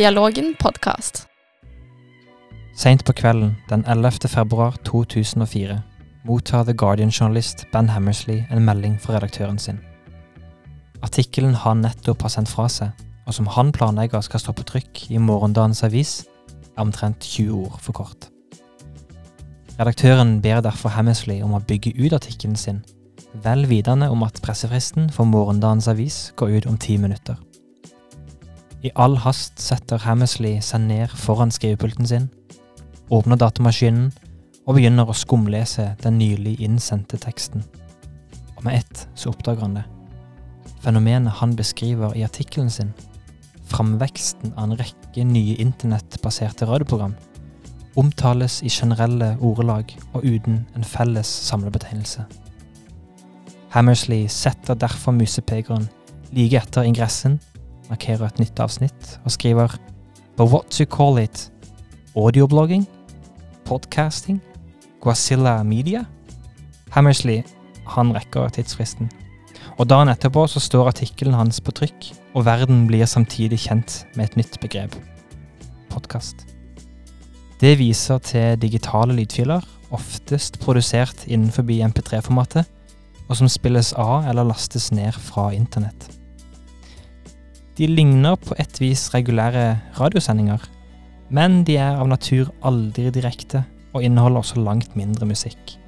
Dialogen podkast. Seint på kvelden den 11. februar 2004 mottar The Guardian-journalist Ben Hammersley en melding fra redaktøren sin. Artikkelen han nettopp har sendt fra seg, og som han planlegger skal stå på trykk i morgendagens avis, er omtrent 20 ord for kort. Redaktøren ber derfor Hammersley om å bygge ut artikkelen sin, vel vitende om at pressefristen for morgendagens avis går ut om ti minutter. I all hast setter Hammersley seg ned foran skrivepulten sin, åpner datamaskinen og begynner å skumlese den nylig innsendte teksten. Og med ett så oppdager han det. Fenomenet han beskriver i artikkelen sin, framveksten av en rekke nye internettbaserte radioprogram, omtales i generelle ordelag og uten en felles samlebetegnelse. Hammersley setter derfor musepekeren like etter ingressen, markerer et nytt avsnitt og skriver But what to call it? Audioblogging? Podcasting? Guazilla Media? Hammersley, han rekker tidsfristen. Og dagen etterpå så står artikkelen hans på trykk, og verden blir samtidig kjent med et nytt begrep. Podkast. Det viser til digitale lydfiler, oftest produsert innenfor MP3-formatet, og som spilles av eller lastes ned fra internett. De ligner på et vis regulære radiosendinger, men de er av natur aldri direkte og inneholder også langt mindre musikk.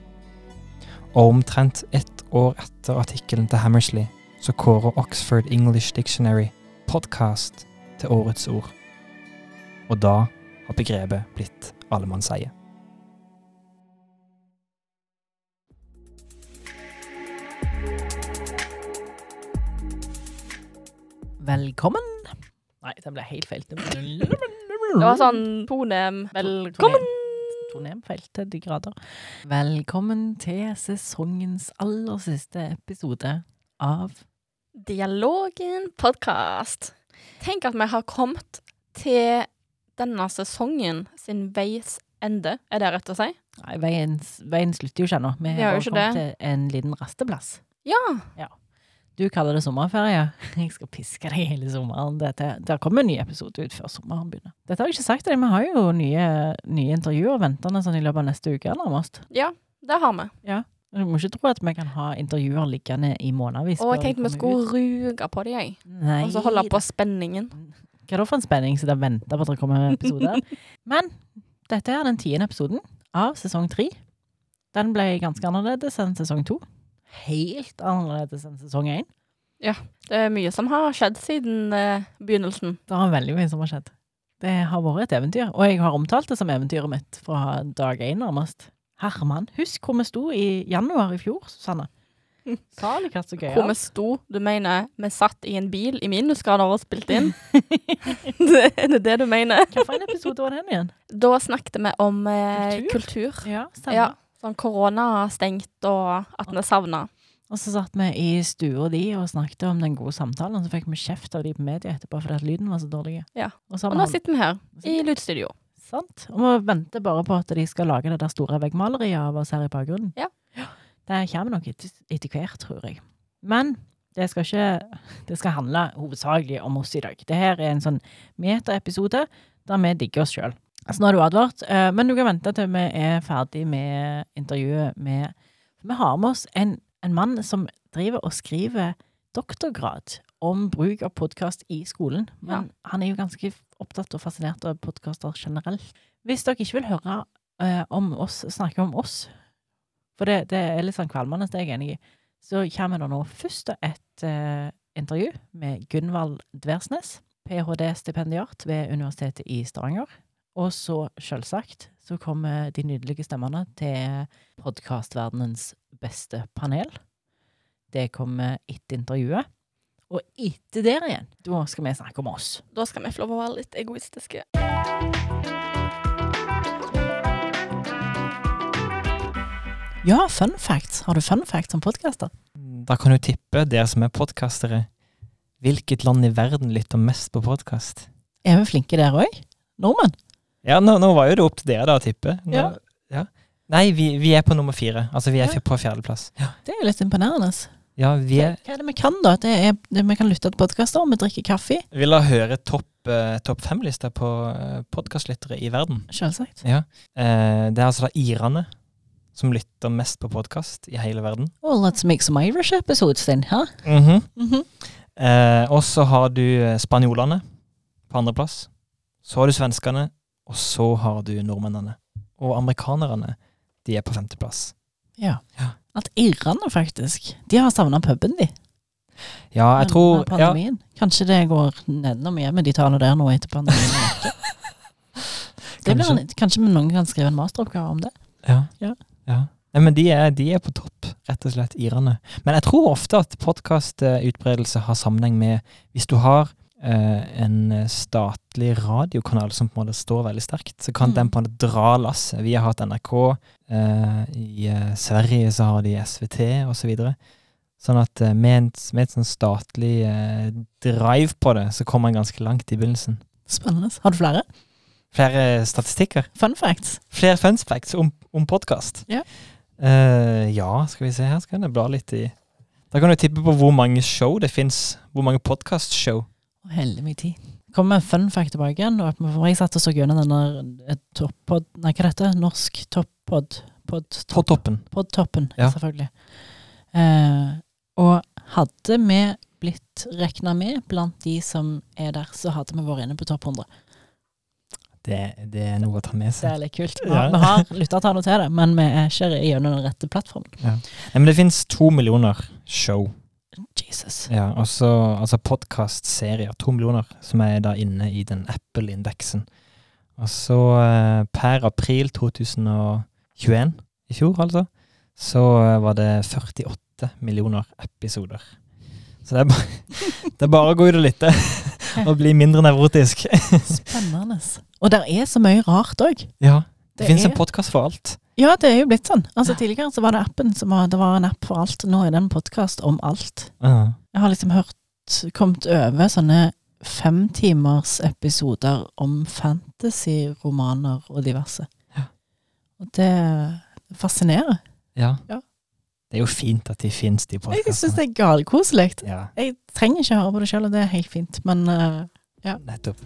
Og omtrent ett år etter artikkelen til Hammersley så kårer Oxford English Dictionary podcast til årets ord. Og da har begrepet blitt allemannseie. Velkommen. Nei, den ble helt feil. Det Det var sånn Ponem Velkommen! Tonemfeil til de grader. Velkommen til sesongens aller siste episode av Dialogen podkast. Tenk at vi har kommet til denne sesongen sin veis ende, er det rett å si? Nei, veien, veien slutter jo ikke ennå. Vi har jo ikke kommet det. til en liten rasteplass. Ja. Ja. Du kaller det sommerferie. Jeg skal piske deg hele sommeren. Dette, der kommer en ny episode ut før sommeren begynner. Dette har jeg ikke sagt til deg, vi har jo nye, nye intervjuer ventende sånn i løpet av neste uke, nærmest. ja, det har vi. Du må ikke tro at vi kan ha intervjuer liggende i månedsvis. Og jeg tenkte vi skulle ut. ruge på det, jeg. Nei, Og så holde på spenningen. Hva er det for en spenning som venter på at det kommer episoder? Men dette er den tiende episoden av sesong tre. Den ble ganske annerledes enn sesong to. Helt annerledes enn sesong én. Det er mye som har skjedd siden eh, begynnelsen. Det har veldig mye som har skjedd. Det har vært et eventyr, og jeg har omtalt det som eventyret mitt fra dag én, nærmest. Herman, husk hvor vi sto i januar i fjor, Susanne. Salig hatt så gøy. Hvor vi sto, du mener vi satt i en bil i minusgrader og spilte inn? det, er det det du mener? Hva for en episode var den igjen? Da snakket vi om eh, Kultur? kultur. Ja, stemmer. Ja, sånn korona stengt, og at vi savna. Og så satt vi i stua di og snakket om den gode samtalen, og så fikk vi kjeft av de på media etterpå fordi at lyden var så dårlig. Ja. Og så Og nå sitter vi her i lydstudio. Sant. Og vi venter bare på at de skal lage det der store veggmaleriet av oss her i bakgrunnen. Ja. Det kommer nok etter, etter hvert, tror jeg. Men det skal ikke Det skal handle hovedsakelig om oss i dag. Det her er en sånn metaepisode der vi digger oss sjøl. Så nå er du advart, eh, men du kan vente til vi er ferdig med intervjuet med Vi har med oss en, en mann som driver og skriver doktorgrad om bruk av podkast i skolen. Men han er jo ganske opptatt og fascinert av podkaster generelt. Hvis dere ikke vil høre eh, om oss, snakke om oss, for det, det er litt sånn kvalmende, det er jeg enig i, så kommer det nå først et eh, intervju med Gunvald Dversnes, ph.d.-stipendiat ved Universitetet i Stavanger. Og så, selvsagt, så kommer de nydelige stemmene til podkastverdenens beste panel. Det kommer etter intervjuet. Og etter der igjen, da skal vi snakke om oss. Da skal vi få lov å være litt egoistiske. Ja, fun facts. Har du fun facts om podkaster? Da kan du tippe, dere som er podkastere, hvilket land i verden lytter mest på podkast? Er vi flinke der òg? Nordmenn? Ja, nå, nå var jo det opp til dere da tipper tippe. Ja. ja. Nei, vi, vi er på nummer fire. Altså, vi er Ja. på fjerdeplass. Ja, Det er jo litt imponerende. ja vi er Hva er det vi kan, da? Det er, det, vi kan lytte til podkaster, vi drikker kaffe. Vi la høre topp uh, topp fem-lista på uh, podkastlyttere i verden. Selvsagt. Ja. Uh, det er altså da irene som lytter mest på podkast i hele verden. Well, let's make some Irish episodes then, huh? Mm -hmm. mm -hmm. uh, og så har du eh, spanjolene på andreplass. Så har du svenskene, og så har du nordmennene. Og amerikanerne, de er på femteplass. Ja. Ja. At irrene, faktisk. De har savna puben, de. Ja, jeg tror ja. Kanskje det går nedenom igjen med de tallene der nå etter pandemien. Det blir Kanskje. en, kanskje noen kan skrive en masteroppgave om det. Ja. Ja. ja. Nei, men de er, de er på topp, rett og slett, irene. Men jeg tror ofte at podkastutbredelse har sammenheng med Hvis du har eh, en statlig radiokanal som på en måte står veldig sterkt, så kan Mm. den på en måte dra lasset. Vi har hatt NRK, eh, i eh, Sverige så har de SVT osv. Så videre. sånn at eh, med, en, med et sånn statlig eh, drive på det, så kommer en ganske langt i begynnelsen. Spennende. Har du flere? Flere statistikker? Fun facts? Flere fun facts om, om podkast? Ja. Eh, ja, skal vi se her. Skal jeg bla litt i Da kan du tippe på hvor mange show det fins. Hvor mange podkastshow. Å, heldig mye tid. Kommer med en fun fact tilbake igjen. og Jeg satt og så gjennom denne eh, toppod... Nei, hva heter det? Norsk toppod... Pod, På toppen. Podtoppen, Ja. selvfølgelig. Eh, og hadde vi blitt regna med blant de som er der, så hadde vi vært inne på topp 100. Det, det er noe å ta med seg. Det er litt kult. Ja. har, vi har lyttertall til det, men vi er ikke gjennom den rette plattformen. Ja. men det fins to millioner show. Jesus. Ja, og så altså podkastserier. To millioner som er da inne i den Apple-indeksen. Og så eh, per april 2021, i fjor altså, så eh, var det 48 millioner episoder. Så det er, bare, det er bare å gå ut og lytte og bli mindre nevrotisk. Spennende. Og det er så mye rart òg. Ja, det, Det finnes er- en podkast for alt. Ja, det er jo blitt sånn. Altså Tidligere så var det appen som var, det var en app for alt. Nå er det en podkast om alt. Ja. Jeg har liksom hørt Kommet over sånne femtimers episoder om fantasy-romaner og diverse. Ja. Og det fascinerer. ja. Ja. Det er jo fint at de finnes, de Jeg syns det er galkoselig. Ja, Jeg trenger ikke høre på det sjøl, og det er helt fint, men eh, nettopp.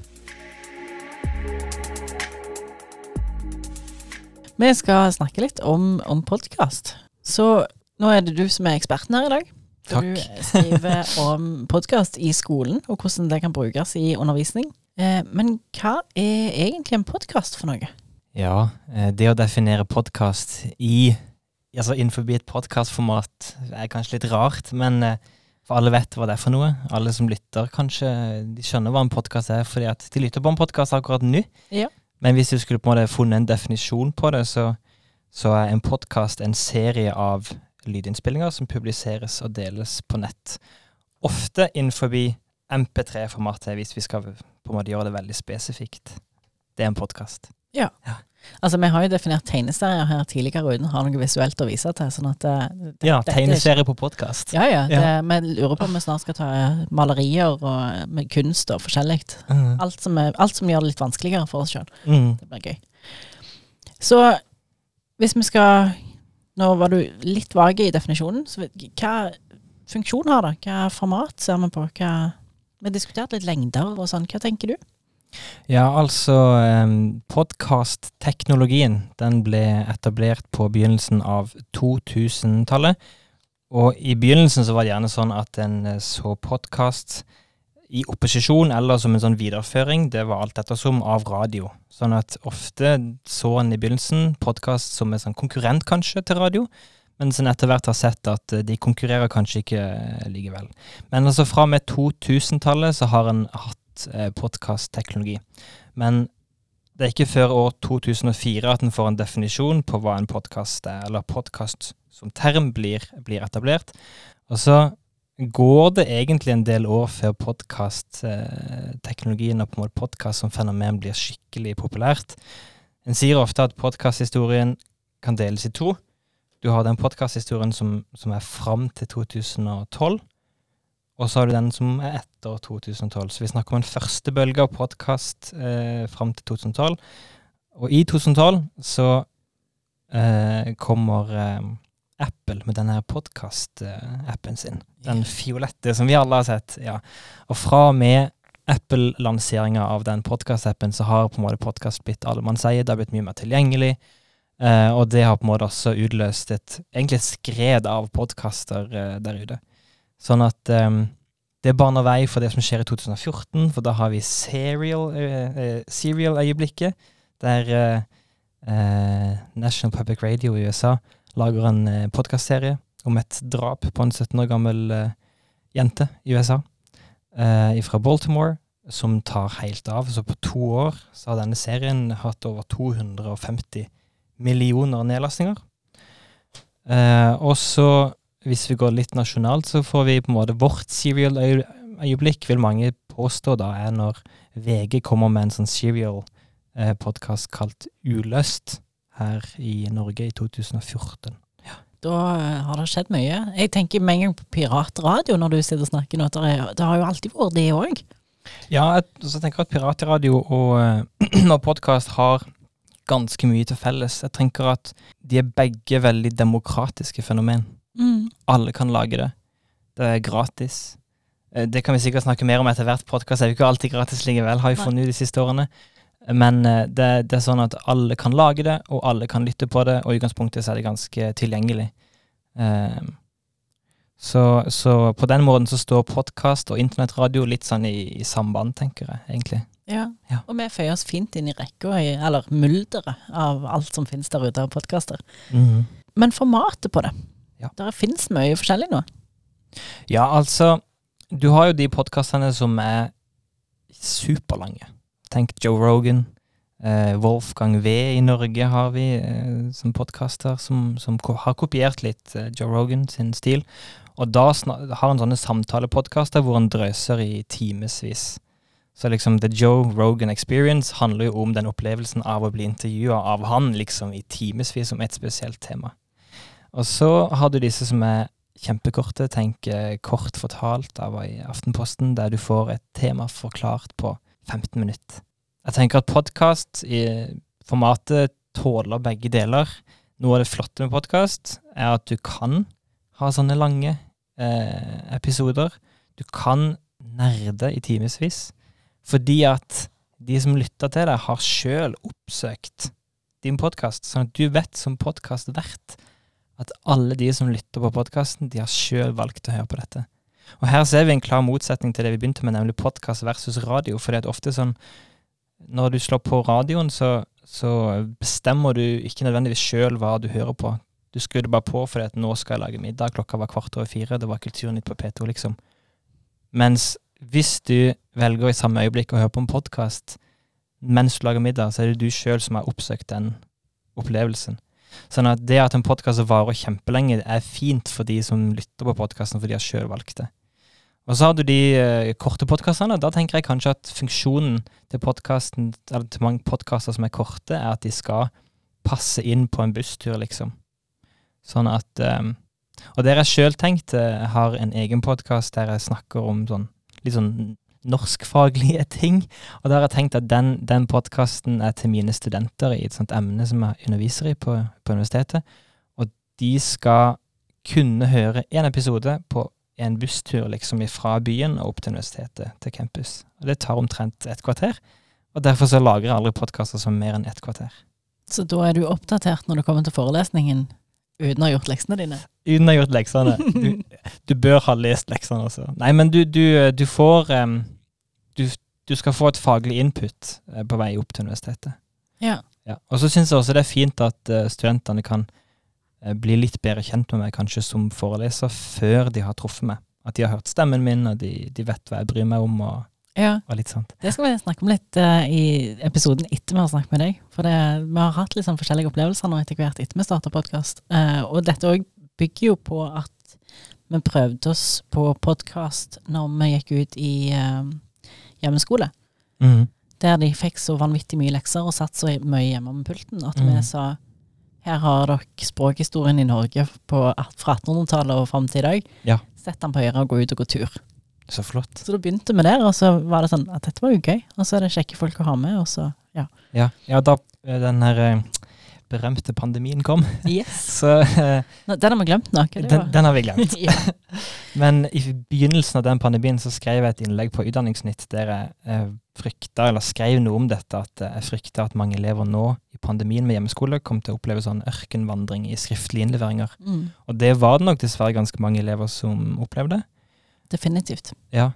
Vi skal snakke litt om, om podkast. Så nå er det du som er eksperten her i dag. Takk. Du skriver om podkast i skolen, og hvordan det kan brukes i undervisning. Eh, men hva er egentlig en podkast for noe? Ja, eh, det å definere podkast i Altså innenfor et podkastformat er kanskje litt rart, men eh, for alle vet hva det er for noe. Alle som lytter, kanskje de skjønner hva en podkast er, fordi at de lytter på en podkast akkurat nå. Ja. Men hvis du skulle på en måte funnet en definisjon på det, så, så er en podkast en serie av lydinnspillinger som publiseres og deles på nett. Ofte innenfor MP3-formatet, hvis vi skal på en måte gjøre det veldig spesifikt. Det er en podkast. Altså, vi har jo definert tegneserier her tidligere uten å ha noe visuelt å vise til. sånn at det, det, Ja, er tegneserie på podkast. Ja, ja. Det, Ja. Vi lurer på om vi snart skal ta malerier og med kunst og forskjellig. Mm. Alt, som er- alt som gjør det litt vanskeligere for oss sjøl. Mm. Det blir gøy. Så hvis vi skal Nå var du litt vag i definisjonen. Så hva funksjon har det? Hva format ser vi på? Hva Vi har diskutert litt lengder og sånn. Hva tenker du? Ja, altså Podkastteknologien den ble etablert på begynnelsen av 2000-tallet. Og i begynnelsen så var det gjerne sånn at en eh, så podkast i opposisjon eller som en sånn videreføring. Det var alt ettersom av radio. Sånn at ofte så en i begynnelsen podkast som en sånn konkurrent kanskje til radio. Mens en etter hvert har sett at eh, de konkurrerer kanskje ikke eh, likevel. Men altså fra og med 2000-tallet så har en hatt eh, podkastteknologi. Men det er ikke før år 2004 at en får en definisjon på hva en podkast er, eller podkast som term blir, blir etablert. Og så går det egentlig en del år før podkastteknologien og på en måte podkast som fenomen blir skikkelig populært. En sier ofte at podkasthistorien kan deles i to. Du har den podkasthistorien som, som er fram til 2012, og så har du den som er etter 2012. Så vi snakker om en første bølge av podkast eh, fram til 2012. Og i 2012 så eh, kommer eh, Apple med denne podkast-appen sin. Den fiolette som vi alle har sett. ja. Og fra og med Apple-lanseringa av den podkast-appen, så har på en måte podkast blitt allemannseie. Det har blitt mye mer tilgjengelig. Eh, og det har på en måte også utløst et, egentlig et skred av podkaster eh, der ute. Sånn at um, det baner vei for det som skjer i 2014, for da har vi Serial-øyeblikket, uh, serial der uh, eh, National Public Radio i USA lager en uh, podkastserie om et drap på en 17 år gammel eh, jente i USA eh, fra Baltimore, som tar helt av. Så på to år så har denne serien hatt over 250 millioner nedlastninger. Eh, og så, hvis vi går litt nasjonalt, så får vi på en måte vårt serial-øyeblikk, vil mange påstå da, er når VG kommer med en sånn serial-podkast kalt Uløst her i Norge i 2014. Da eh, har det skjedd mye. Jeg tenker med en gang på piratradio når du sitter og snakker nå. Det, det har jo alltid vært det òg. Ja, jeg, så tenker jeg at piratradio og, eh, og podkast har ganske mye til felles. Jeg tenker at de er begge veldig demokratiske fenomen. Mm. Alle kan lage det. Det er gratis. Eh, Det kan vi sikkert snakke mer om etter hvert. Podkast er jo ikke alltid gratis likevel, har vi funnet ut de siste årene. Men eh, det, det er sånn at alle kan lage det, og alle kan lytte på det, og i utgangspunktet så er det ganske tilgjengelig. Eh, så, så på den måten så står podkast og internettradio litt sånn i, i samband, tenker jeg, egentlig. Ja. Ja. Og vi føyer oss fint inn i rekka, eller mulderet av alt som finnes der ute av podkaster. Men formatet på det Ja. Det finnes mye forskjellig nå. Ja, altså Du har jo de podkastene som er superlange. Tenk Joe Rogan. Eh, Wolfgang V i Norge har vi eh, som podkaster, som, som har kopiert litt eh, Joe Rogan sin stil. Og da har han sånne samtalepodkaster hvor han drøser i timevis. Så liksom The Joe Rogan Experience handler jo om den opplevelsen av å bli intervjua av han liksom i timevis om et spesielt tema. Og så har du disse som er kjempekorte. Tenk eh, kort fortalt av i Aftenposten, der du får et tema forklart på 15 minutter. Jeg tenker at podkast i formatet tåler begge deler. Noe av det flotte med podkast er at du kan ha sånne lange eh, episoder. Du kan nerde i timevis. Fordi at de som lytter til deg, har sjøl oppsøkt din podkast. Sånn at du vet som podkastvert at alle de som lytter på podkasten, de har sjøl valgt å høre på dette. Og her ser vi en klar motsetning til det vi begynte med, nemlig podkast versus radio. For det er ofte sånn Når du slår på radioen, så, så bestemmer du ikke nødvendigvis sjøl hva du hører på. Du skrudde bare på fordi at nå skal jeg lage middag, klokka var kvart over fire, det var Kulturnytt på P2, liksom. Mens hvis du velger i samme øyeblikk å høre på en podkast mens du lager middag, så er det du sjøl som har oppsøkt den opplevelsen. Sånn at det at en podkast varer kjempelenge, er fint for de som lytter på podkasten, for de har sjøl valgt det. Og så har du de uh, korte podkastene. Da tenker jeg kanskje at funksjonen til podkasten, eller til mange podkaster som er korte, er at de skal passe inn på en busstur, liksom. Sånn at um, Og der jeg sjøl tenkt eh, har en egen podkast der jeg snakker om sånn litt sånn norskfaglige ting. Og da har jeg tenkt at den, den podkasten er til mine studenter i et sånt emne som jeg underviser i på, på universitetet. Og de skal kunne høre én episode på en busstur liksom fra byen og opp til universitetet, til campus. Og det tar omtrent et kvarter. Og derfor så lager jeg aldri podkaster som mer enn ett kvarter. Så da er du oppdatert når du kommer til forelesningen uten å ha gjort leksene dine. Uten å ha gjort leksene. Du, du bør ha lest leksene også. Nei, men du, du, du får em, du, du skal få et faglig input eh, på vei opp til universitetet. Ja. Ja. Og så syns jeg også det er fint at uh, studentene kan uh, bli litt bedre kjent med meg, kanskje som foreleser, før de har truffet meg. At de har hørt stemmen min, og de, de vet hva jeg bryr meg om, og, ja. Det skal vi snakke om litt uh, i episoden etter vi har snakket med deg. For det, vi har hatt litt sånn forskjellige opplevelser nå etter hvert etter vi starta podkast. og dette òg bygger jo på at vi prøvde oss på podkast når vi gikk ut i eh, hjemmeskole. Mm. Der de fikk så vanvittig mye lekser og satt så mye hjemme med pulten at vi Mhm. sa her har dere språkhistorien i Norge på, fra 1800-tallet og fram til i dag. Ja. Sett den på øret og gå ut og gå tur. Så flott. Så da begynte vi der, og så var det sånn at dette var jo gøy. Og så er det kjekke folk å ha med, og så ja. Ja, ja da den her eh, berømte pandemien kom. Yes. Så eh, Nå, Den har vi glemt nå. den, den har vi glemt. ja. Men i begynnelsen av den pandemien så skrev jeg et innlegg på Utdanningsnytt der jeg eh, frykta, eller skrev noe om dette, at eh, jeg frykta at mange elever nå i pandemien med hjemmeskole kom til å oppleve sånn ørkenvandring i skriftlige innleveringer. Mm. Og det var det nok dessverre ganske mange elever som opplevde. Definitivt. Ja.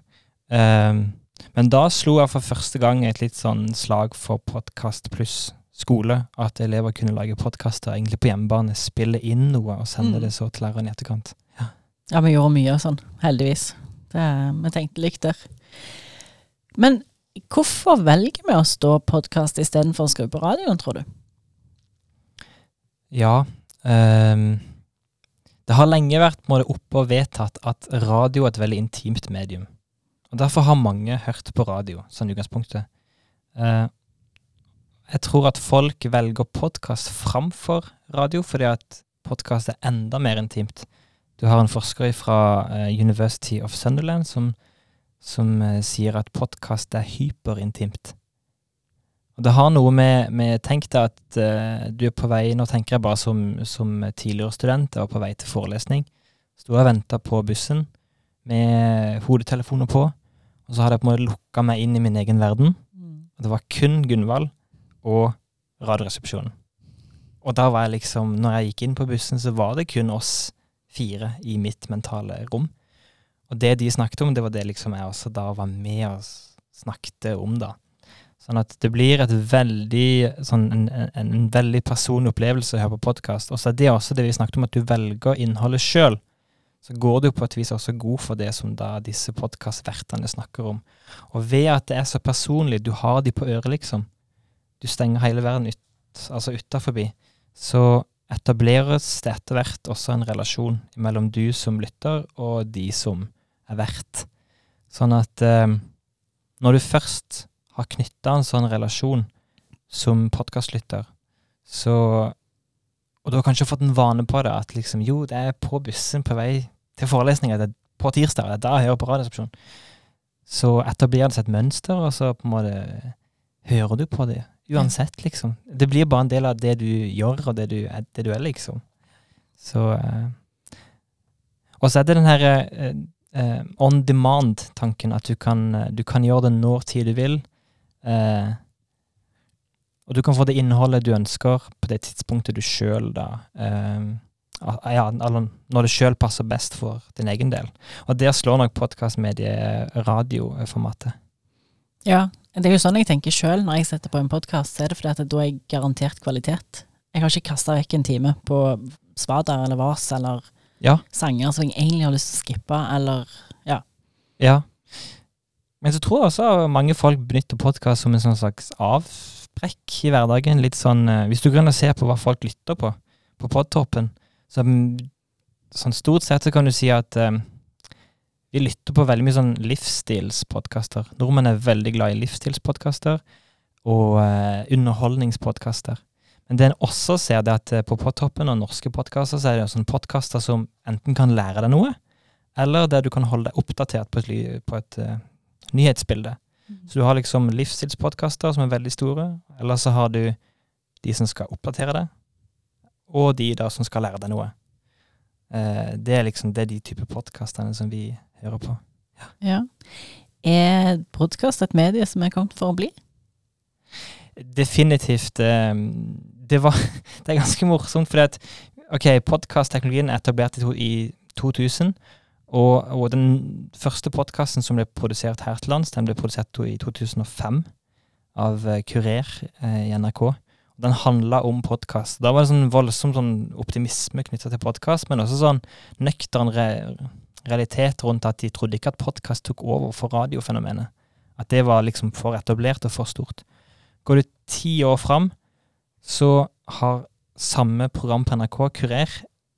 Ehm, men da slo jeg for første gang et litt sånn slag for podkast pluss skole. At elever kunne lage podkaster egentlig på hjemmebane, spille inn noe og sende Mm. det så til læreren i etterkant. Ja, vi gjorde mye sånn, heldigvis. Det, vi tenkte likt der. Men hvorfor velger vi å stå podkast istedenfor å skru på radioen, tror du? Ja. ehm, det har lenge vært måte, oppe og vedtatt at radio er et veldig intimt medium. Og Derfor har mange hørt på radio, sånn utgangspunktet. Eh, jeg tror at folk velger podkast framfor radio, fordi at podkast er enda mer intimt. Du har en forsker fra eh, University of Sunderland som, som eh, sier at podkast er hyperintimt. Og det har noe med, med Tenk deg at uh, du er på vei Nå tenker jeg bare som, som tidligere student. Jeg var på vei til forelesning. Sto og venta på bussen med hodetelefoner på. Og så hadde jeg på en måte lukka meg inn i min egen verden. Og det var kun Gunvald og Radioresepsjonen. Og da var jeg liksom Når jeg gikk inn på bussen, så var det kun oss fire i mitt mentale rom. Og det de snakket om, det var det liksom jeg også da var med og snakket om, da. Sånn at det blir et veldig, sånn, en, en, en veldig personlig opplevelse å høre på podkast. Og så er det også det vi snakket om, at du velger innholdet sjøl. Så går du på et vis også god for det som da disse podkastvertene snakker om. Og ved at det er så personlig, du har de på øret, liksom. Du stenger hele verden ut, altså utafor, Så etableres det etter hvert også en relasjon mellom du som lytter, og de som er vert. Sånn at eh, når du først har knytta en sånn relasjon som podkastlytter, så Og du har kanskje fått en vane på det, at liksom jo, det er på bussen på vei til forelesninga, det er på tirsdag, det er da jeg hører på Radioresepsjonen. Så etablerer det seg et mønster, og så på en måte hører du på det. Uansett, liksom. Det blir bare en del av det du gjør, og det du det du er liksom. Så eh. Og så er det den her eh, eh, on demand-tanken, at du kan, eh, du kan gjøre det når tid du vil. Eh, og du kan få det innholdet du ønsker på det tidspunktet du sjøl da eh, ah, ja, når det sjøl passer best for din egen del. Og der slår nok podkastmediet radioformatet. Ja, det er jo sånn jeg tenker sjøl når jeg setter på en podkast, så er det fordi at da er jeg garantert kvalitet. Jeg har ikke kasta vekk en time på Svada eller Vas eller Ja. sanger som jeg egentlig har lyst til å skippe, eller Ja. Men så tror jeg også mange folk benytter podkast som en sånn slags avbrekk i hverdagen. Litt sånn eh, Hvis du går inn og ser på hva folk lytter på på podtoppen, så mm, sånn stort sett så kan du si at eh, vi lytter på veldig mye sånn livsstilspodkaster. Nordmenn er veldig glad i livsstilspodkaster og eh, underholdningspodkaster. Men det en også ser, det at eh, på podtoppen og norske podkaster, så er det sånn podkaster som enten kan lære deg noe, eller der du kan holde deg oppdatert på et, på et uh, nyhetsbilde. Så du har liksom livsstilspodkaster som er veldig store, eller så har du de som skal oppdatere deg, og de da som skal lære deg noe. Uh, det er liksom det er de type podkastene som vi hører på. Ja. Er podkast et medie som er kommet for å bli? Definitivt. eh, Det, var, det er ganske morsomt, fordi at ok, podkastteknologien er etablert i, 2000. Og, og den første podkasten som ble produsert her til lands, den ble produsert i 2005 av eh, Kurer eh, i NRK. Den handla om podkast. Da var det sånn voldsom sånn optimisme knytta til podkast, men også sånn nøktern realitet rundt at de trodde ikke at podkast tok over for radiofenomenet. At det var liksom for etablert og for stort. Går du ti år fram, så har samme program på NRK, Kurer,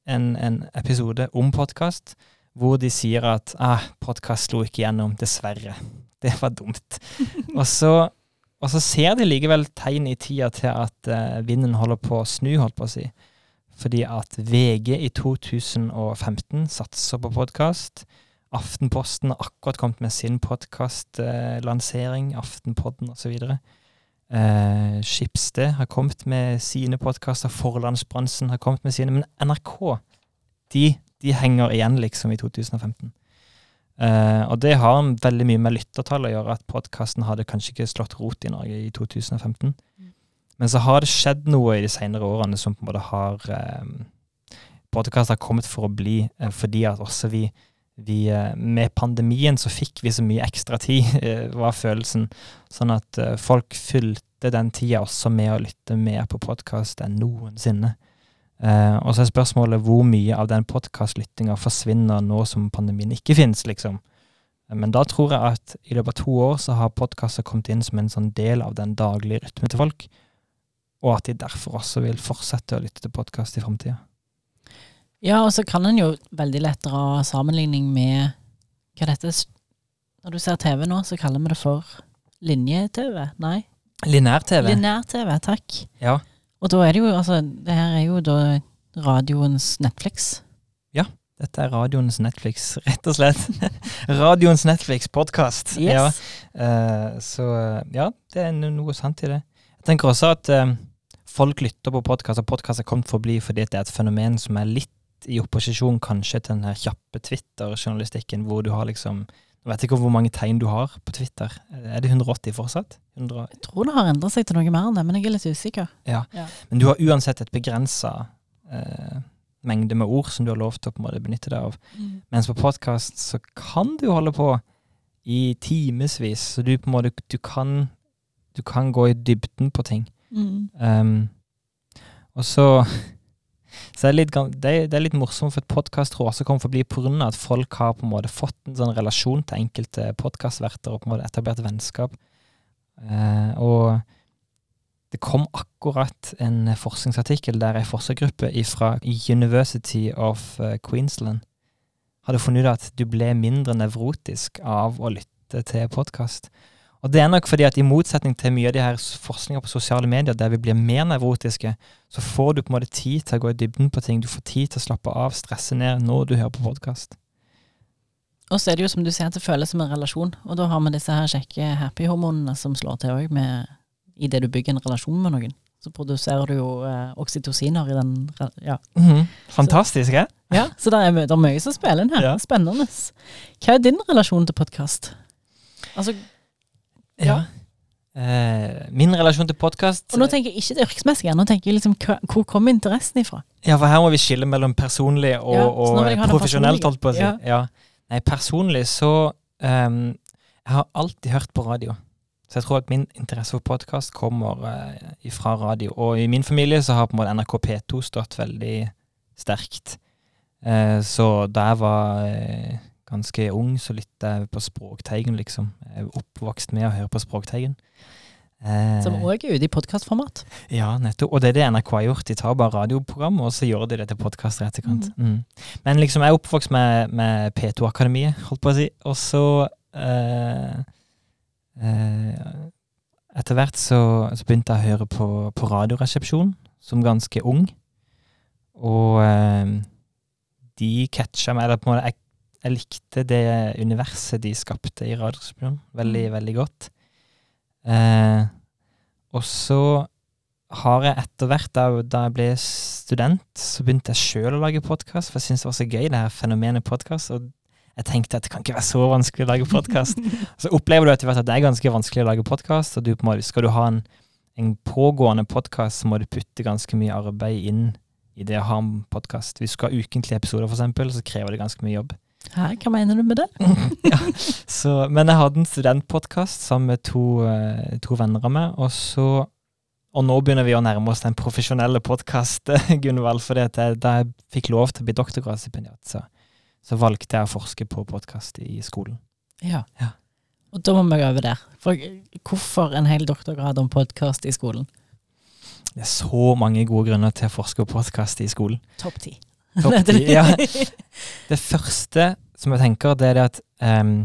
en, en episode om podkast, hvor de sier at ah, podkast slo ikke gjennom, dessverre. Det var dumt. og, så, og så ser de likevel tegn i tida til at eh, vinden holder på å snu, holdt på å si. Fordi at VG i 2015 satser på podkast. Aftenposten har akkurat kommet med sin podkastlansering, Aftenpodden osv. Eh, Skipsted har kommet med sine podkaster, Forlandsbransjen har kommet med sine, men NRK de, de henger igjen, liksom, i 2015. Eh, og det har veldig mye med lyttertall å gjøre, at podkasten hadde kanskje ikke slått rot i Norge i 2015. Men så har det skjedd noe i de senere årene som på en måte har eh, Podkast har kommet for å bli, eh, fordi at også vi, vi eh, Med pandemien så fikk vi så mye ekstra tid, eh, var følelsen. Sånn at eh, folk fylte den tida også med å lytte mer på podkast enn noensinne. Eh, og så er spørsmålet hvor mye av den podkastlyttinga forsvinner nå som pandemien ikke finnes, liksom. Men da tror jeg at i løpet av to år så har podkaster kommet inn som en sånn del av den daglige rytmen til folk, og at de derfor også vil fortsette å lytte til podkast i framtida. Ja, og så kan en jo veldig lett dra sammenligning med hva dette Når du ser TV nå, så kaller vi det for linje-TV. Nei, Linær-TV. linær-TV. Takk. Ja. Og da er det jo altså Det her er jo da radioens Netflix. Ja. Dette er radioens Netflix, rett og slett. radioens Netflix-podkast. Ja. Uh, så ja, det er noe sant i det. Jeg tenker også at eh, folk lytter på podkast, og podkast er kommet for å bli fordi det er et fenomen som er litt i opposisjon kanskje til den her kjappe Twitter-journalistikken, hvor du har liksom Jeg vet ikke hvor mange tegn du har på Twitter. Er det 180 fortsatt? 100, Jeg tror det har endra seg til noe mer enn det, men jeg er litt usikker. Ja, men du har uansett et begrensa eh, mengde med ord som du har lov til å på en måte benytte deg av. Mens på podkast så kan du holde på i timevis, så du på en måte du kan, du kan gå i dybden på ting. Mm. Um, og så så er det, litt, det, er, det er litt morsomt, for podkast tror også kommer for å bli pga. at folk har på en måte fått en sånn relasjon til enkelte podkastverter og på en måte etablert vennskap. Uh, og det kom akkurat en forskningsartikkel der ei forskergruppe fra University of eh, Queensland hadde funnet ut at du ble mindre nevrotisk av å lytte til podkast. Og det er nok fordi at i motsetning til mye av de her forskninga på sosiale medier, der vi blir mer nevrotiske, så får du på en måte tid til å gå i dybden på ting. Du får tid til å slappe av, stresse ned når du hører på podkast. Og så er det jo som du sier, at det føles som en relasjon. Og da har vi disse her kjekke happy-hormonene som slår til òg idet du bygger en relasjon med noen. Så produserer du jo eh, oksytociner i den Ja. Fantastisk, hæ? ja så det er, det er mye som spiller inn her. Ja. Spennende. Hva er din relasjon til podkast? Altså, Ja. Eh, min relasjon til podkast og nå tenker jeg ikke det yrkesmessige, nå tenker jeg liksom hva- hvor kommer interessen ifra? Ja, for her må vi skille mellom personlig og, Ja, så nå og vil jeg ha det profesjonelt, personlige. holdt på å si. Ja. Ja. Nei, personlig så ehm, Jeg har alltid hørt på radio. Så jeg tror at min interesse for podkast kommer uh, fra radio. Og i min familie så har på en måte NRK P2 stått veldig sterkt. Eh, så da jeg var eh, ganske ung, så lytta jeg på Språkteigen, liksom. Jeg er oppvokst med å høre på Språkteigen. Eh, Som òg er ute i podkastformat. ja, nettopp. Og det er det NRK har gjort. De tar bare radioprogram, og så gjør de det til podkast i etterkant. Mm. Men liksom, jeg er oppvokst med, med P2-akademiet, holdt på å si. Og så eh, eh, Etter hvert så, så begynte jeg å høre på, på Radioresepsjon som ganske ung. Og eh, de catcha meg, eller på en måte jeg, jeg likte det universet de skapte i Radioresepsjonen veldig, Mm. veldig godt. Eh, og så har jeg etter hvert, da, da jeg ble student, så begynte jeg sjøl å lage podkast, for jeg syntes det var så gøy, det her fenomenet podkast. Og jeg tenkte at det kan ikke være så vanskelig å lage podkast. så opplever du etter hvert at det er ganske vanskelig å lage podkast, og du, på en måte- skal du ha en, en pågående podkast, så må du putte ganske mye arbeid inn i det å ha en podkast. Hvis du skal ha ukentlige episoder, for eksempel, så krever det ganske mye jobb. Hæ, hva mener du med det? ja, så, men jeg hadde en studentpodkast sammen med to, eh, to venner av meg, og så og nå begynner vi å nærme oss den profesjonelle podkast, Gunvald. For da jeg fikk lov til å bli doktorgradsstipendiat, så, så valgte jeg å forske på podkast i skolen. Ja. Ja. Og da må vi over der. For hvorfor en hel doktorgrad om podkast i skolen? Det er så mange gode grunner til å forske på podkast i skolen. Topp ti. Topp ti, ja. Det første som jeg tenker, det er det at um,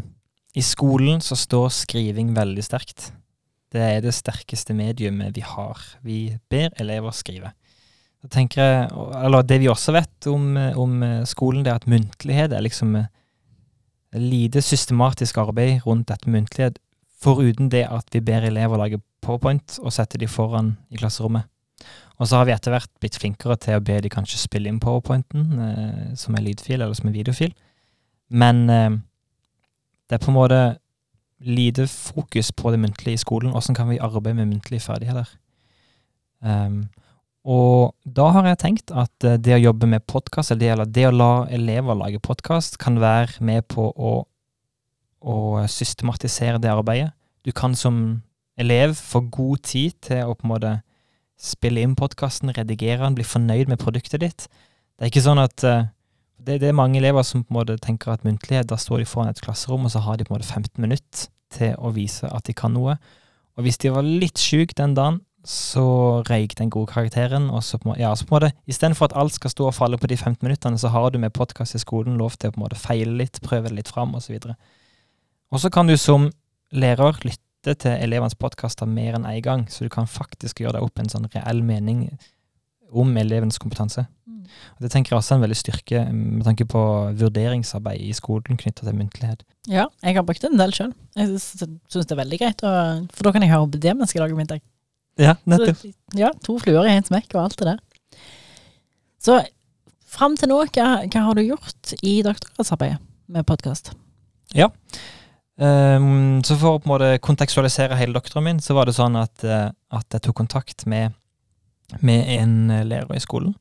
i skolen så står skriving veldig sterkt. Det er det sterkeste mediumet vi har. Vi ber elever skrive. Så tenker eller Det vi også vet om, om eh, skolen, det er at muntlighet er liksom eh, lite systematisk arbeid rundt dette muntlighet. Foruten det at vi ber elever lage powerpoint og setter de foran i klasserommet. Og så har vi etter hvert blitt flinkere til å be de kanskje spille inn powerpointen, eh, som er lydfil eller som er videofil. Men eh, det er på en måte lite fokus på det muntlige i skolen. Hvordan kan vi arbeide med muntlige ferdigheter? Um, og da har jeg tenkt at eh, det å jobbe med podkast, eller det å la elever lage podkast, kan være med på å, å systematisere det arbeidet. Du kan som elev få god tid til å på en måte spille inn podkasten, redigere den, bli fornøyd med produktet ditt. Det er ikke sånn at uh, det, det, er mange elever som på en måte tenker at muntlighet, da står de foran et klasserom, og så har de på en måte 15 minutter til å vise at de kan noe. Og hvis de var litt sjuke den dagen, så røyk den gode karakteren. Og så på, ja, så på en måte, Istedenfor at alt skal stå og falle på de 15 minuttene, så har du med podkast i skolen lov til å på en måte feile litt, prøve det litt fram, osv. Og så kan du som lærer lytte til elevenes podkaster mer enn én en gang, så du kan faktisk gjøre deg opp en sånn reell mening om elevens kompetanse. Mm. Det tenker jeg også er en veldig styrke med tanke på vurderingsarbeid i skolen knytta til muntlighet. Ja, jeg har brukt en del sjøl. Jeg syns det er veldig greit, og, for da kan jeg høre på det mens jeg lager middag. Ja, nettopp. Så, ja, to fluer i én smekk og alt det der. Så fram til nå, hva, hva har du gjort i doktorgradsarbeidet med podkast? Ja, Um, så for å på en måte kontekstualisere hele doktoren min, så var det sånn at, uh, at jeg tok kontakt med, med, en lærer i skolen.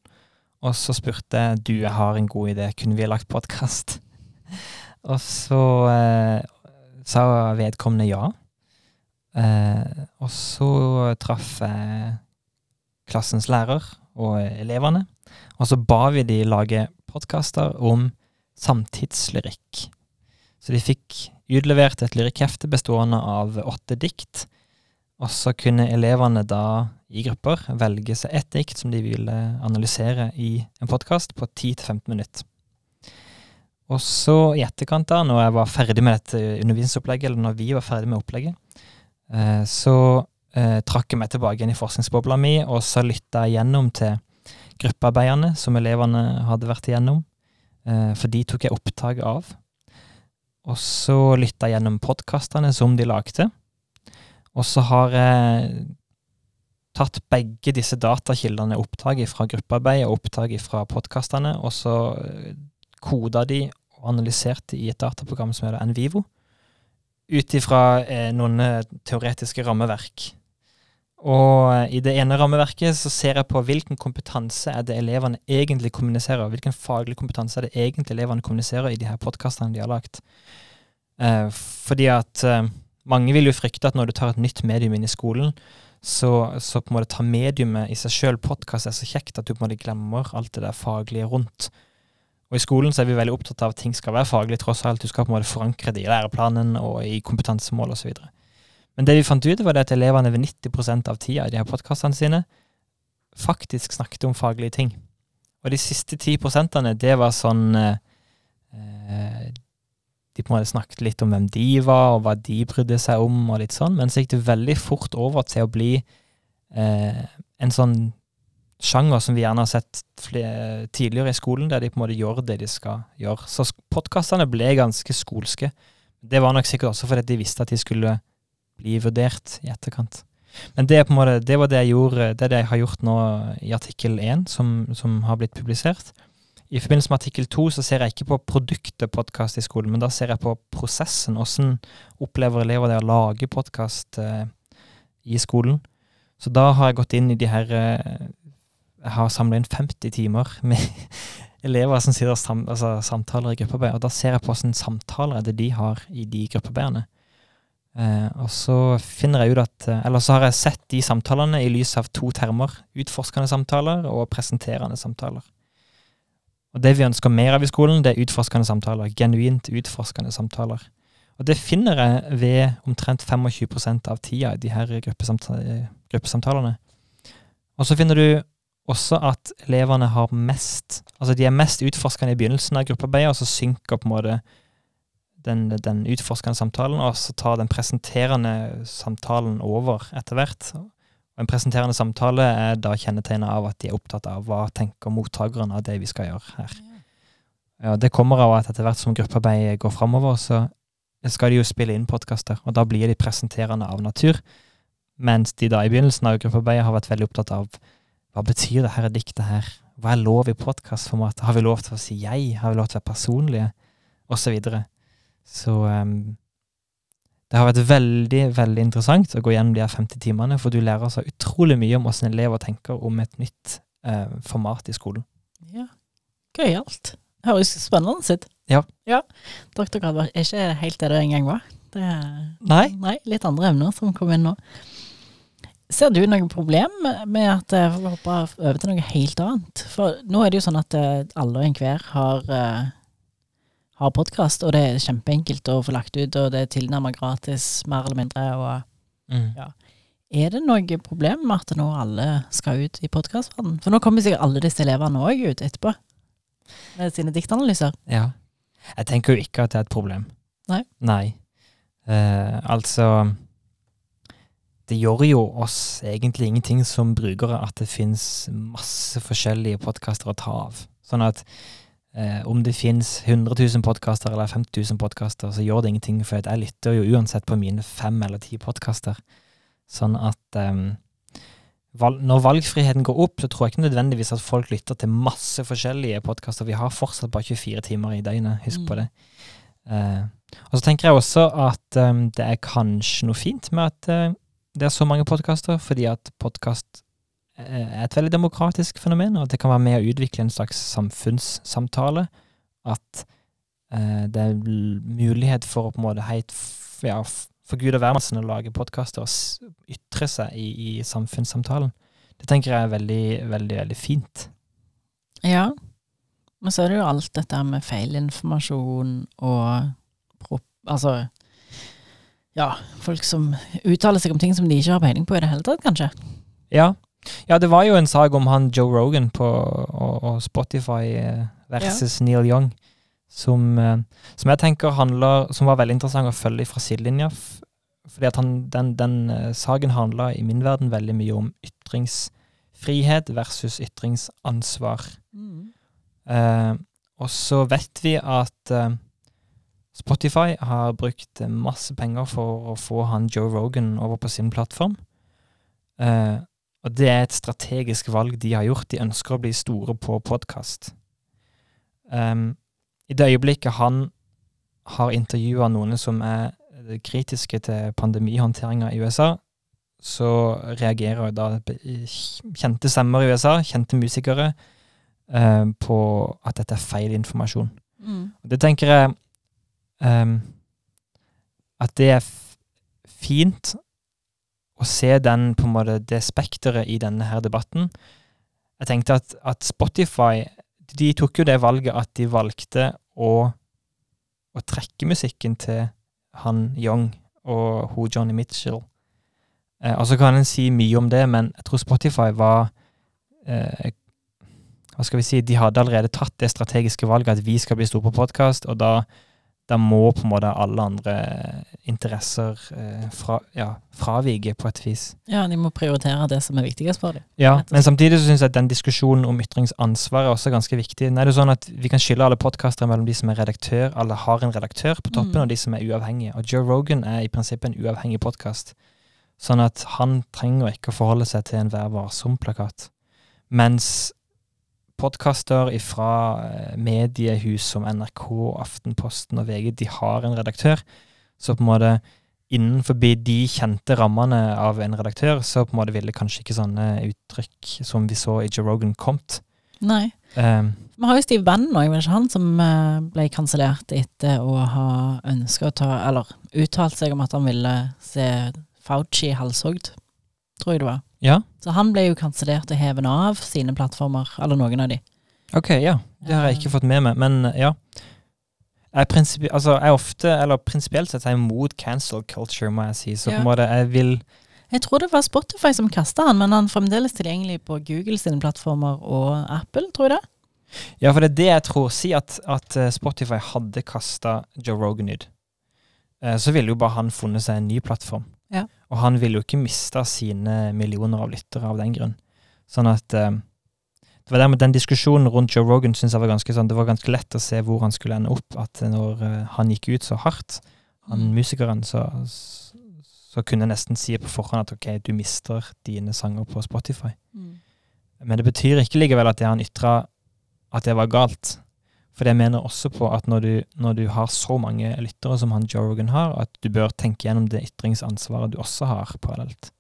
Og så spurte jeg du, jeg har en god idé, kunne vi ha lagt podkast? og så eh, sa vedkommende ja. Eh, og så traff jeg klassens lærer og elevene, og så ba vi de lage podkaster om samtidslyrikk. Så de fikk utlevert et lyrikkhefte bestående av åtte dikt. Og så kunne elevene da i grupper velge seg ett dikt som de vil analysere i en podkast på 10-15 minutter. Og så i etterkant, da, når jeg var ferdig med dette undervisningsopplegget, eller når vi var ferdig med opplegget, eh, så eh, trakk jeg meg tilbake inn i forskningsbobla mi, og så lytta jeg gjennom til gruppearbeidene som elevene hadde vært igjennom. Eh, for de tok jeg opptak av. Og så lytta jeg gjennom podkastene som de lagde. Og så har jeg tatt begge disse datakildene, opptaket fra gruppearbeid og opptaket fra podkastene, og så eh, koda de og analyserte i et dataprogram som heter Envivo, ut ifra eh, noen eh, teoretiske rammeverk. Og eh, i det ene rammeverket så ser jeg på hvilken kompetanse er det elevene egentlig kommuniserer. Hvilken faglig kompetanse er det egentlig elevene kommuniserer i de her podkastene de har lagt. Eh, fordi at eh, mange vil jo frykte at når du tar et nytt medium inn i skolen, så, så på en måte ta mediumet i seg sjøl, podkast, er så kjekt at du på en måte glemmer alt det der faglige rundt. Og i skolen så er vi veldig opptatt av at ting skal være faglig, tross alt. Du skal på en måte forankre det i læreplanen og i kompetansemål osv. Men det vi fant ut, var at elevene ved 90% av tida i de her podkastene sine faktisk snakket om faglige ting. Og de siste 10 prosentene, det var sånn eh, eh de på en måte snakket litt om hvem de var, og hva de brydde seg om, og litt sånn. Men så gikk det veldig fort over til å bli eh, en sånn sjanger som vi gjerne har sett tidligere i skolen, der de på en måte gjør det de skal gjøre. Så podkastene ble ganske skolske. Det var nok sikkert også fordi de visste at de skulle bli vurdert i etterkant. Men det, måte, det var det jeg gjorde, det er det jeg har gjort nå i artikkel 1, som, som har blitt publisert. I forbindelse med artikkel to så ser jeg ikke på produktet podkast i skolen, men da ser jeg på prosessen. Hvordan opplever elever det å lage podkast eh, i skolen? Så da har jeg gått inn i de her eh, Jeg har samla inn 50 timer med elever som sitter sam, altså, samtaler i gruppearbeid, og da ser jeg på hvordan samtaler er det de har i de gruppearbeidene. Eh, og så finner jeg ut at eh, Eller så har jeg sett de samtalene i lys av to termer. Utforskende samtaler og presenterende samtaler. Og det vi ønsker mer av i skolen, det er utforskende samtaler. Genuint utforskende samtaler. Og det finner jeg ved omtrent 25% av tida i de her gruppesamtalene. Og så finner du også at elevene har mest Altså de er mest utforskende i begynnelsen av gruppearbeidet, og så synker på en måte den, den utforskende samtalen, og så tar den presenterende samtalen over etter hvert. Og En presenterende samtale er da kjennetegnet av at de er opptatt av hva tenker mottakeren av det vi skal gjøre her. Ja, Det kommer av at etter hvert som gruppearbeidet går framover, så skal de jo spille inn podkaster, og da blir de presenterende av natur. Mens de da i begynnelsen av gruppearbeidet har vært veldig opptatt av hva betyr det her diktet her? Hva er lov i podkastformat? Har vi lov til å si jeg? Har vi lov til å være personlige? Og så videre. Så um, det har vært veldig, veldig interessant å gå gjennom de her 50 timene, for du lærer så utrolig mye om hvordan elever tenker om et nytt eh, format i skolen. Ja. Gøyalt. Høres spennende ut. Ja. ja. Doktorgrad var ikke helt det det en gang var. Det er Nei. nei, litt andre emner som kom inn nå. Ser du noe problem med at eh, vi hopper over til noe helt annet? For nå er det jo sånn at eh, alle og enhver har, uh, har podkast, og det er kjempeenkelt å få lagt ut, og det er tilnærmet gratis, mer eller mindre. og Mm. Ja. Er det noe problem med at nå alle skal ut i podkastverdenen? For nå kommer sikkert alle disse elevene òg ut etterpå, med sine diktanalyser. Ja. Jeg tenker jo ikke at det er et problem. Nei. Nei. Eh, altså Det gjør jo oss egentlig ingenting som brukere at det finnes masse forskjellige podkaster å ta av. Sånn at eh, om det finnes 100 000 podkaster eller 50 000 podkaster, så gjør det ingenting, for jeg lytter jo uansett på mine fem eller ti podkaster. Sånn at eh, valg, når valgfriheten går opp, så tror jeg ikke nødvendigvis at folk lytter til masse forskjellige podkaster. Vi har fortsatt bare 24 timer i døgnet, husk Mm. på det. Eh, og så tenker jeg også at um, det er kanskje noe fint med at eh, det er så mange podkaster, fordi at podkast et veldig demokratisk fenomen, og at det kan være med å utvikle en slags samfunnssamtale. At eh, det er mulighet for å på en måte helt ja, for Gud og hvermannsen å lage podkaster og ytre seg i, i samfunnssamtalen. Det tenker jeg er veldig, veldig, veldig fint. Ja. Men så er det jo alt dette med feilinformasjon og. Altså Ja, folk som uttaler seg om ting som de ikke har peiling på i det hele tatt, kanskje. Ja. Ja, det var jo en sak om han Joe Rogan på og, og Spotify versus versus Neil Young, som, eh, som jeg tenker handler Som var veldig interessant å følge fra sidelinja. Fordi at han, den, den eh, saken handla i min verden veldig mye om ytringsfrihet versus ytringsansvar. Eh, og så vet vi at eh, Spotify har brukt masse penger for å få han Joe Rogan over på sin plattform. Eh, og det er et strategisk valg de har gjort. De ønsker å bli store på podkast. I det øyeblikket han har intervjua noen som er eh, kritiske til pandemihåndteringa i USA, så reagerer da kjente stemmer i USA, kjente musikere, eh, på at dette er feil informasjon. Og det tenker jeg um, At det er fint å se den, på en måte, det spekteret i denne her debatten. Jeg tenkte at, at Spotify De tok jo det valget at de valgte å, å trekke musikken til han Young og hun Johnny Mitchell. Eh, og så kan en si mye om det, men jeg tror Spotify var eh, hva skal vi si, de hadde allerede tatt det strategiske valget at vi skal bli store på podkast, og da, da må på en måte alle andre interesser eh, fra, ja, fravike på et vis. Ja, de må prioritere det som er viktigst for dem. Ja, men samtidig så syns jeg at den diskusjonen om ytringsansvar er også ganske viktig. Nei, det er sånn at Vi kan skille alle podkastere mellom de som er redaktør, eller har en redaktør på toppen, Mm. og de som er uavhengige. Og Joe Rogan er i prinsippet en uavhengig podkast. Sånn at han trenger ikke å forholde seg til en Vær varsom-plakat. Mens podkaster fra mediehus som NRK, Aftenposten og VG, de har en redaktør. Så på en måte innenfor de kjente rammene av en redaktør, så på en måte ville kanskje ikke sånne uttrykk som vi så i Joe Rogan kommet. Nei. Um, Vi har jo Steve Bannon òg, men ikke han som eh, ble kansellert etter å ha ønska å ta Eller uttalt seg om at han ville se Fauci halshogd, tror jeg det var. Ja, Så han ble jo kansellert og hevet av sine plattformer, eller noen av de. ok, ja. Det har jeg ikke fått med meg, men ja. Jeg prinsipi- altså, jeg ofte, eller prinsipielt sett, er jeg mot cancel culture, må jeg si. Så på en måte, jeg vil Jeg tror det var Spotify som kasta han, men han er fremdeles tilgjengelig på Google sine plattformer og Apple, tror jeg det. Ja, for det er det jeg tror. Si at, at eh, Spotify hadde kasta Joe Rogan ut. Eh, Så ville jo bare han funnet seg en ny plattform. Og han ville jo ikke mista sine millioner av lyttere av den grunn. Sånn at eh, det var dermed Den diskusjonen rundt Joe Rogan synes jeg var ganske sånn, det var ganske lett å se hvor han skulle ende opp. At når eh, han gikk ut så hardt, han Mm. musikeren, så, så så kunne jeg nesten si på forhånd at ok, du mister dine sanger på Spotify. Mm. Men det betyr ikke likevel at det han ytra at det var galt. For jeg mener også på at når du, når du har så mange lyttere som han Joe Rogan har, at du bør tenke gjennom det ytringsansvaret du også har parallelt.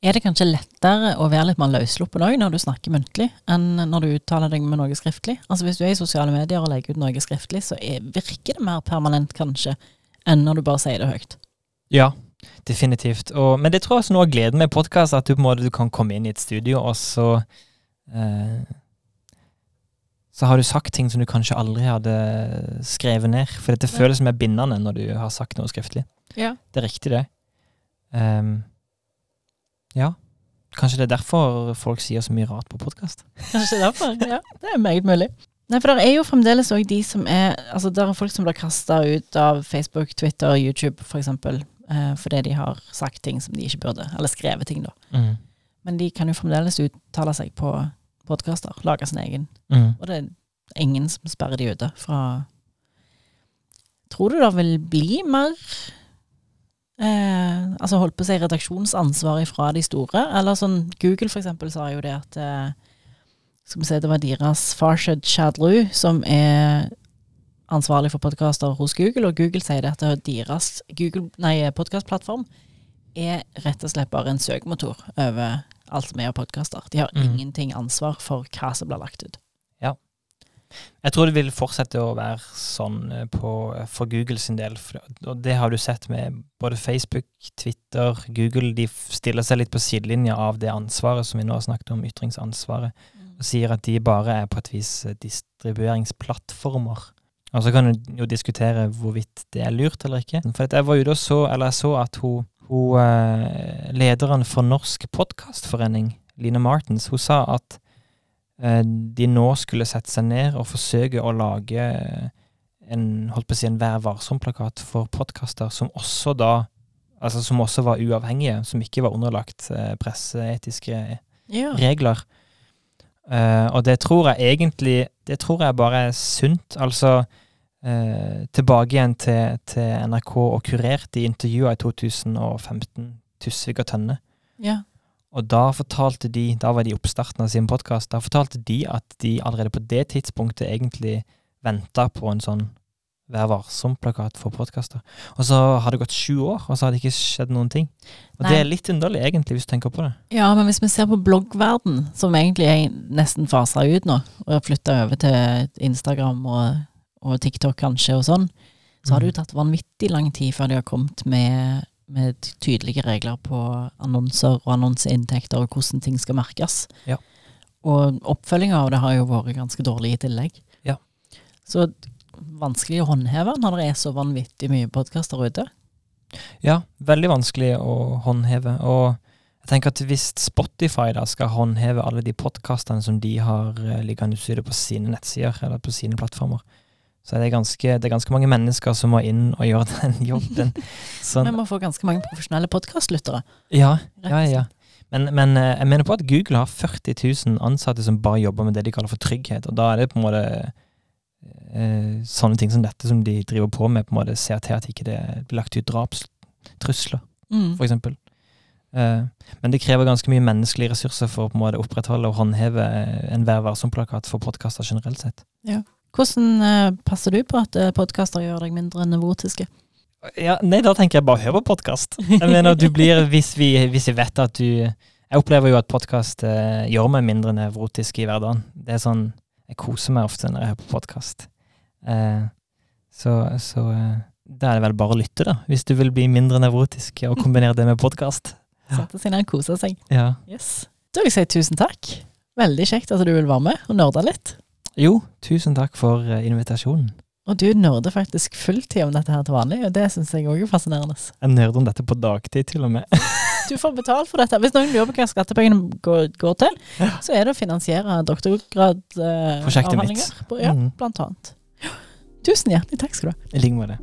Er det kanskje lettere å være litt mer løssluppen òg når du snakker muntlig, enn når du uttaler deg med noe skriftlig? Altså Hvis du er i sosiale medier og legger ut noe skriftlig, så er, virker det mer permanent kanskje enn når du bare sier det høyt. Ja, definitivt. Og, men det tror jeg også noe av gleden med podkast, at du på en måte du kan komme inn i et studio, og så eh, Så har du sagt ting som du kanskje aldri hadde skrevet ned. For dette Ja. føles mer bindende når du har sagt noe skriftlig. Ja. Det er riktig, det. Um, ja. Kanskje det er derfor folk sier så mye rart på podkast. Kanskje derfor. Ja, det er meget mulig. Nei, for det er jo fremdeles òg de som er Altså, det er folk som blir kasta ut av Facebook, Twitter, YouTube, for eksempel, eh, fordi de har sagt ting som de ikke burde. Eller skrevet ting, da. Mm. Men de kan jo fremdeles uttale seg på podkaster. Lage sin egen. Mm. Og det er ingen som sperrer de ute fra Tror du det vil bli mer eh, Altså holdt på å si redaksjonsansvar fra de store? Eller sånn Google for eksempel sa jo det at eh, Skal vi se, det var deres Farshad Shadlu som er ansvarlig for podkaster hos Google, og Google sier det at deres Google, podkastplattform er rett og slett bare en søkemotor over alt er av podkaster. De har Mm. ingenting ansvar for hva som blir lagt ut. Ja. Jeg tror det vil fortsette å være sånn eh, på, for Google sin del. Og det har du sett med både Facebook, Twitter, Google. De stiller seg litt på sidelinja av det ansvaret som vi nå har snakket om, ytringsansvaret. Og sier at de bare er på et vis eh, distribueringsplattformer. Og så kan du jo diskutere hvorvidt det er lurt eller ikke. For jeg var ute og så, eller jeg så at hun, hun eh, lederen for Norsk Podkastforening, Line Martens, hun sa at eh, de nå skulle sette seg ned og forsøke å lage en, holdt på å si, en Vær varsom-plakat for podkaster som også da Altså som også var uavhengige, som ikke var underlagt eh, presseetiske Ja. regler. Uh, og det tror jeg egentlig Det tror jeg bare er sunt. Altså eh, tilbake igjen til, til NRK og kurerte i intervjuer i 2015, Tusvik og Tønne. ja. Og da fortalte de, da var de i oppstarten av sin podkast, da fortalte de at de allerede på det tidspunktet egentlig venta på en sånn Vær varsom-plakat for podkaster. Og så har det gått sju år, og så har det ikke skjedd noen ting. Og Nei. det er litt underlig, egentlig, hvis du tenker på det. Ja, men hvis vi ser på bloggverden, som egentlig er nesten fasa ut nå, og har flytta over til Instagram og, og TikTok kanskje og sånn, så har det jo tatt vanvittig lang tid før de har kommet med, med tydelige regler på annonser og annonseinntekter og hvordan ting skal merkes. Ja. Og oppfølginga av det har jo vært ganske dårlig i tillegg. Ja. Så vanskelig å håndheve når det er så vanvittig mye podkaster ute. Ja, veldig vanskelig å håndheve. Og jeg tenker at hvis Spotify da skal håndheve alle de podkastene som de har eh, liggende ute på sine nettsider eller på sine plattformer, så er det ganske, det er ganske mange mennesker som må inn og gjøre den jobben. Sånn, Vi må få ganske mange profesjonelle podkastlyttere. ja, ja, ja. Men, men eh, jeg mener på at Google har 40 000 ansatte som bare jobber med det de kaller for trygghet, og da er det på en måte eh, sånne ting som dette som de driver på med, på en måte ser til at ikke det blir lagt ut drapstrusler Mm. eksempel. Eh, men det krever ganske mye menneskelige ressurser for å på en måte opprettholde og håndheve en Vær varsom-plakat for podkaster generelt sett. Hvordan eh, passer du på at uh, podkaster gjør deg mindre nevrotiske? Ja, nei, da tenker jeg bare hør på podkast. Jeg mener, du blir, hvis vi, hvis vi vet at du Jeg opplever jo at podkast eh, gjør meg mindre nevrotisk i hverdagen. Det er sånn Jeg koser meg ofte når jeg hører på podkast. Eh, så så eh, da er det vel bare å lytte, da. Hvis du vil bli mindre nevrotisk, og kombinere det med podkast. Sette seg ned og kose seg. Ja. Yes. Da vil jeg si tusen takk. Veldig kjekt at du vil være med og nerde litt. Jo, tusen takk for eh, invitasjonen. Og du nerder faktisk fulltid om dette her til vanlig, og det syns jeg òg er fascinerende. Jeg nerder om dette på dagtid, til og med. Du får betalt for dette. Hvis noen lurer på hva skattepengene går, går til, så er det å finansiere doktorgradavhandlinger. Prosjektet mitt. på, ja, Mm. blant annet. Tusen hjertelig takk skal du ha. I like måte.